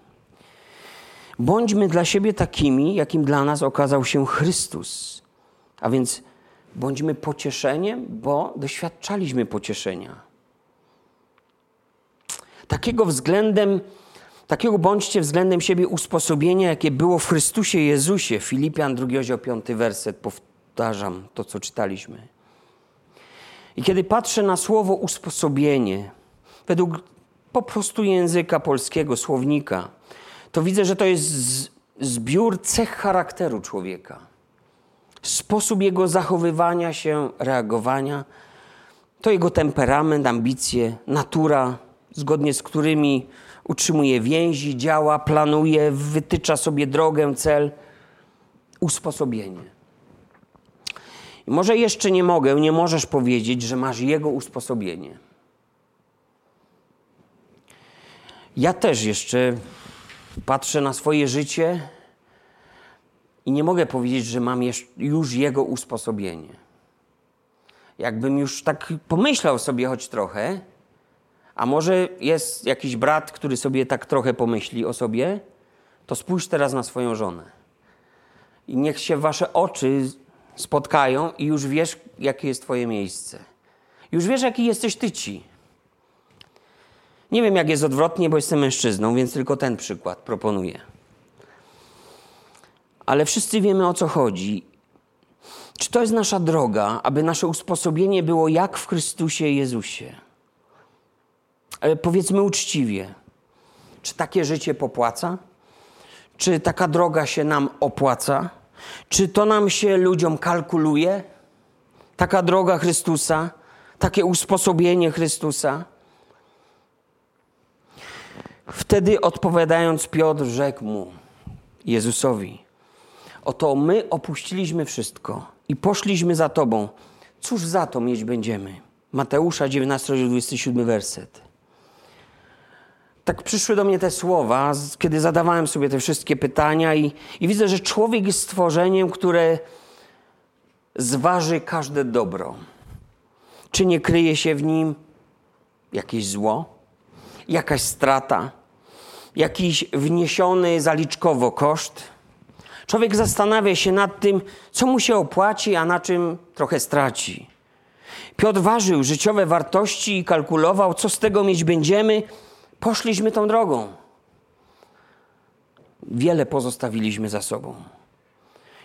Bądźmy dla siebie takimi, jakim dla nas okazał się Chrystus. A więc bądźmy pocieszeniem, bo doświadczaliśmy pocieszenia. Takiego względem, takiego bądźcie względem siebie usposobienia, jakie było w Chrystusie Jezusie. Filipian 2 rozdział 5 werset, powtarzam to, co czytaliśmy. I kiedy patrzę na słowo usposobienie, według po prostu języka polskiego, słownika, to widzę, że to jest zbiór cech charakteru człowieka. Sposób jego zachowywania się, reagowania, to jego temperament, ambicje, natura, zgodnie z którymi utrzymuje więzi, działa, planuje, wytycza sobie drogę, cel, usposobienie. I może jeszcze nie mogę, nie możesz powiedzieć, że masz jego usposobienie. Ja też jeszcze patrzę na swoje życie i nie mogę powiedzieć, że mam już jego usposobienie. Jakbym już tak pomyślał sobie choć trochę, a może jest jakiś brat, który sobie tak trochę pomyśli o sobie, to spójrz teraz na swoją żonę. I niech się wasze oczy spotkają i już wiesz, jakie jest twoje miejsce. Już wiesz, jaki jesteś ty ci. Nie wiem, jak jest odwrotnie, bo jestem mężczyzną, więc tylko ten przykład proponuję. Ale wszyscy wiemy, o co chodzi. Czy to jest nasza droga, aby nasze usposobienie było jak w Chrystusie Jezusie? Ale powiedzmy uczciwie, czy takie życie popłaca? Czy taka droga się nam opłaca? Czy to nam się ludziom kalkuluje? Taka droga Chrystusa, takie usposobienie Chrystusa? Wtedy odpowiadając, Piotr rzekł mu, Jezusowi: Oto my opuściliśmy wszystko i poszliśmy za Tobą. Cóż za to mieć będziemy? Mateusza 19, 27 werset. Tak przyszły do mnie te słowa, kiedy zadawałem sobie te wszystkie pytania, i, i widzę, że człowiek jest stworzeniem, które zważy każde dobro. Czy nie kryje się w nim jakieś zło, jakaś strata, jakiś wniesiony zaliczkowo koszt? Człowiek zastanawia się nad tym, co mu się opłaci, a na czym trochę straci. Piotr ważył życiowe wartości i kalkulował, co z tego mieć będziemy. Poszliśmy tą drogą. Wiele pozostawiliśmy za sobą.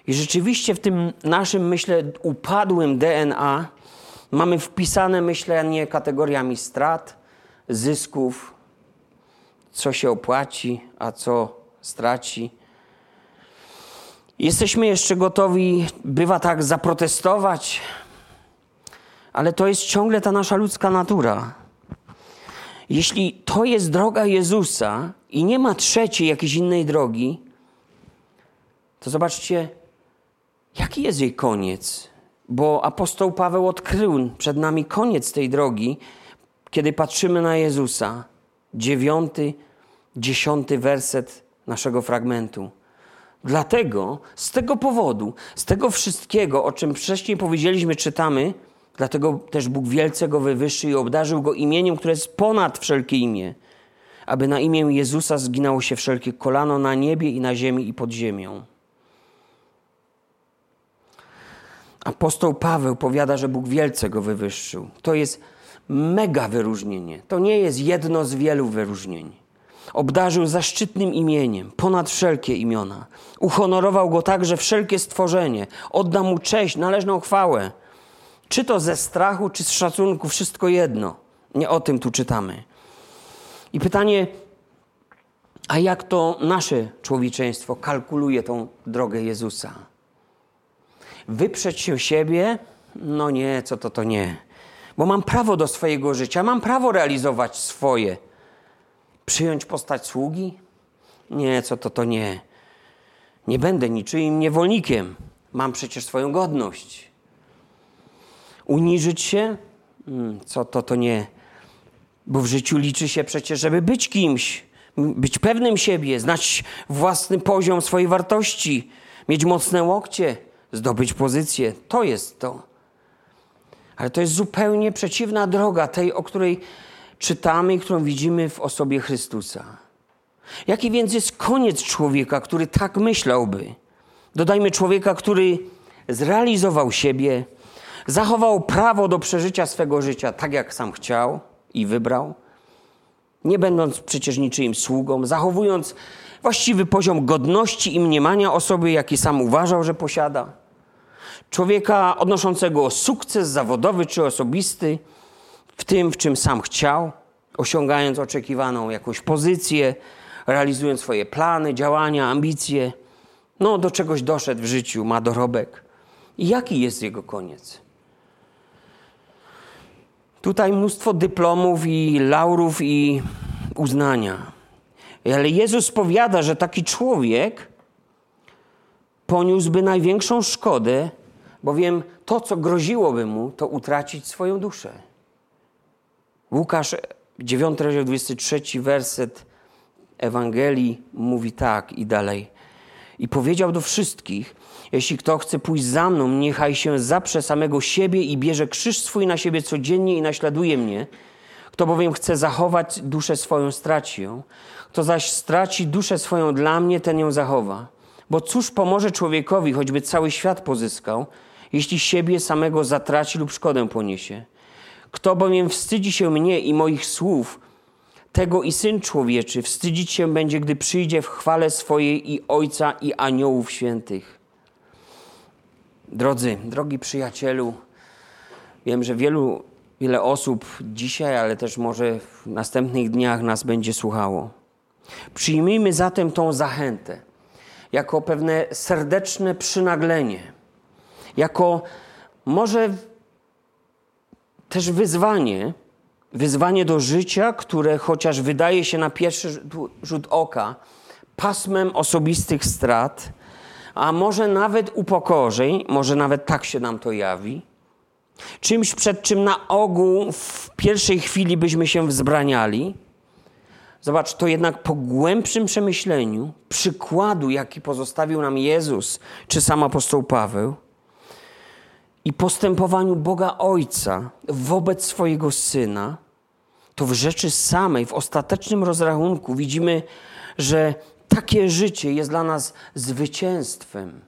I rzeczywiście w tym naszym, myślę, upadłym DNA mamy wpisane myślenie kategoriami strat, zysków, co się opłaci, a co straci. Jesteśmy jeszcze gotowi, bywa tak, zaprotestować, ale to jest ciągle ta nasza ludzka natura. Jeśli to jest droga Jezusa i nie ma trzeciej, jakiejś innej drogi, to zobaczcie, jaki jest jej koniec. Bo apostoł Paweł odkrył przed nami koniec tej drogi, kiedy patrzymy na Jezusa. Dziewiąty, dziesiąty werset naszego fragmentu. Dlatego, z tego powodu, z tego wszystkiego, o czym wcześniej powiedzieliśmy, czytamy, dlatego też Bóg wielce go wywyższył i obdarzył go imieniem, które jest ponad wszelkie imię, aby na imię Jezusa zginało się wszelkie kolano na niebie i na ziemi i pod ziemią. Apostoł Paweł powiada, że Bóg wielce go wywyższył. To jest mega wyróżnienie. To nie jest jedno z wielu wyróżnień. Obdarzył zaszczytnym imieniem, ponad wszelkie imiona. Uhonorował go także wszelkie stworzenie. Odda mu cześć, należną chwałę. Czy to ze strachu, czy z szacunku, wszystko jedno. Nie o tym tu czytamy. I pytanie, a jak to nasze człowieczeństwo kalkuluje tą drogę Jezusa? Wyprzeć się siebie? No nie, co to to nie. Bo mam prawo do swojego życia, mam prawo realizować swoje. Przyjąć postać sługi? Nie, co to to nie. Nie będę niczyim niewolnikiem. Mam przecież swoją godność. Uniżyć się? Hmm, co to to nie. Bo w życiu liczy się przecież, żeby być kimś, być pewnym siebie, znać własny poziom swojej wartości, mieć mocne łokcie, zdobyć pozycję. To jest to. Ale to jest zupełnie przeciwna droga tej, o której czytamy i którą widzimy w osobie Chrystusa. Jaki więc jest koniec człowieka, który tak myślałby? Dodajmy człowieka, który zrealizował siebie, zachował prawo do przeżycia swego życia tak, jak sam chciał i wybrał, nie będąc przecież niczyim sługą, zachowując właściwy poziom godności i mniemania osoby, jaki sam uważał, że posiada. Człowieka odnoszącego sukces zawodowy czy osobisty w tym, w czym sam chciał, osiągając oczekiwaną jakąś pozycję, realizując swoje plany, działania, ambicje. No, do czegoś doszedł w życiu, ma dorobek. I jaki jest jego koniec? Tutaj mnóstwo dyplomów i laurów i uznania. Ale Jezus powiada, że taki człowiek poniósłby największą szkodę, bowiem to, co groziłoby mu, to utracić swoją duszę. Łukasz 9, rozdział 23, werset Ewangelii mówi tak i dalej. I powiedział do wszystkich, jeśli kto chce pójść za mną, niechaj się zaprze samego siebie i bierze krzyż swój na siebie codziennie i naśladuje mnie. Kto bowiem chce zachować duszę swoją, straci ją. Kto zaś straci duszę swoją dla mnie, ten ją zachowa. Bo cóż pomoże człowiekowi, choćby cały świat pozyskał, jeśli siebie samego zatraci lub szkodę poniesie? Kto bowiem wstydzi się mnie i moich słów, tego i Syn Człowieczy wstydzić się będzie, gdy przyjdzie w chwale swojej i Ojca i aniołów świętych. Drodzy, drogi przyjacielu, wiem, że wielu, wiele osób dzisiaj, ale też może w następnych dniach nas będzie słuchało. Przyjmijmy zatem tą zachętę jako pewne serdeczne przynaglenie, jako może też wyzwanie, wyzwanie do życia, które chociaż wydaje się na pierwszy rzut oka pasmem osobistych strat, a może nawet upokorzeń, może nawet tak się nam to jawi, czymś przed czym na ogół w pierwszej chwili byśmy się wzbraniali. Zobacz, to jednak po głębszym przemyśleniu przykładu, jaki pozostawił nam Jezus czy sam apostoł Paweł, i postępowaniu Boga Ojca wobec swojego Syna, to w rzeczy samej, w ostatecznym rozrachunku widzimy, że takie życie jest dla nas zwycięstwem.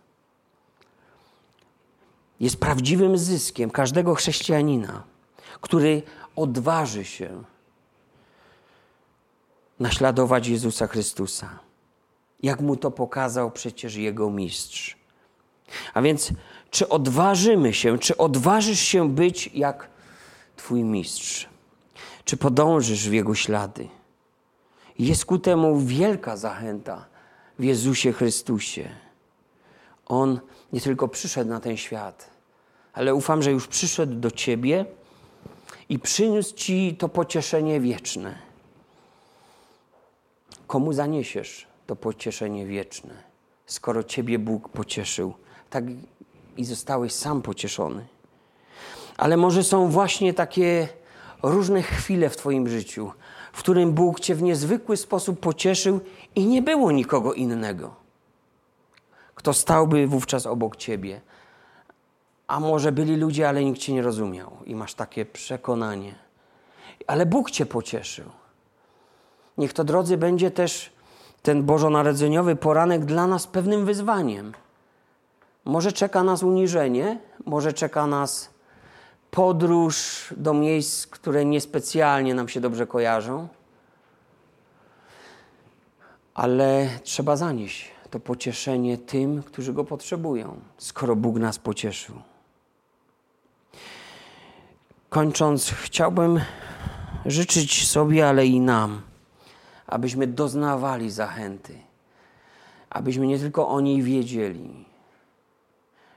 Jest prawdziwym zyskiem każdego chrześcijanina, który odważy się naśladować Jezusa Chrystusa. Jak mu to pokazał przecież jego mistrz. A więc, czy odważymy się, czy odważysz się być jak Twój mistrz? Czy podążysz w jego ślady? Jest ku temu wielka zachęta w Jezusie Chrystusie. On nie tylko przyszedł na ten świat, ale ufam, że już przyszedł do Ciebie i przyniósł Ci to pocieszenie wieczne. Komu zaniesiesz to pocieszenie wieczne, skoro Ciebie Bóg pocieszył, tak i zostałeś sam pocieszony. Ale może są właśnie takie różne chwile w Twoim życiu, w którym Bóg Cię w niezwykły sposób pocieszył i nie było nikogo innego, kto stałby wówczas obok Ciebie. A może byli ludzie, ale nikt Cię nie rozumiał i masz takie przekonanie. Ale Bóg Cię pocieszył. Niech to, drodzy, będzie też ten bożonarodzeniowy poranek dla nas pewnym wyzwaniem. Może czeka nas uniżenie, może czeka nas podróż do miejsc, które niespecjalnie nam się dobrze kojarzą, ale trzeba zanieść to pocieszenie tym, którzy go potrzebują, skoro Bóg nas pocieszył. Kończąc, chciałbym życzyć sobie, ale i nam, abyśmy doznawali zachęty, abyśmy nie tylko o niej wiedzieli.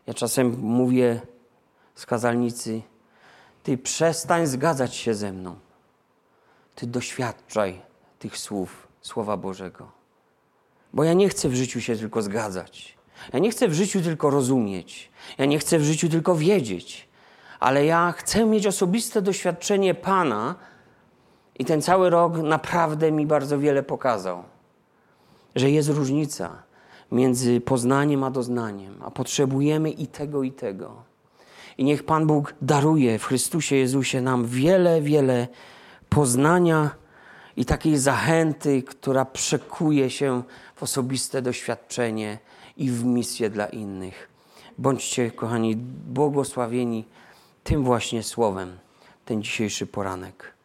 Ja czasem mówię z kazalnicy, ty przestań zgadzać się ze mną. Ty doświadczaj tych słów, Słowa Bożego. Bo ja nie chcę w życiu się tylko zgadzać. Ja nie chcę w życiu tylko rozumieć. Ja nie chcę w życiu tylko wiedzieć. Ale ja chcę mieć osobiste doświadczenie Pana i ten cały rok naprawdę mi bardzo wiele pokazał. Że jest różnica między poznaniem a doznaniem, a potrzebujemy i tego, i tego. I niech Pan Bóg daruje w Chrystusie Jezusie nam wiele, wiele poznania i takiej zachęty, która przekuje się w osobiste doświadczenie i w misję dla innych. Bądźcie, kochani, błogosławieni tym właśnie słowem, ten dzisiejszy poranek.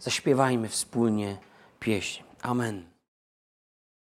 Zaśpiewajmy wspólnie pieśń. Amen.